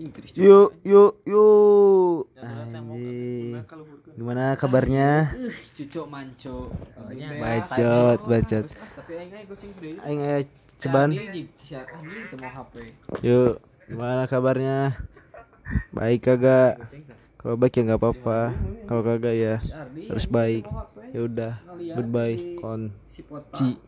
Inggris Yuk, yuk, yuk. Anjing. Gimana kabarnya? uh cucok manco Bacot, bacot. tapi aing aing kucing gede Aing ceban. Yuk, gimana kabarnya? Baik kagak? Kalau baik ya nggak apa-apa. Kalau kagak ya harus baik. Ya udah, goodbye, kon. Ci.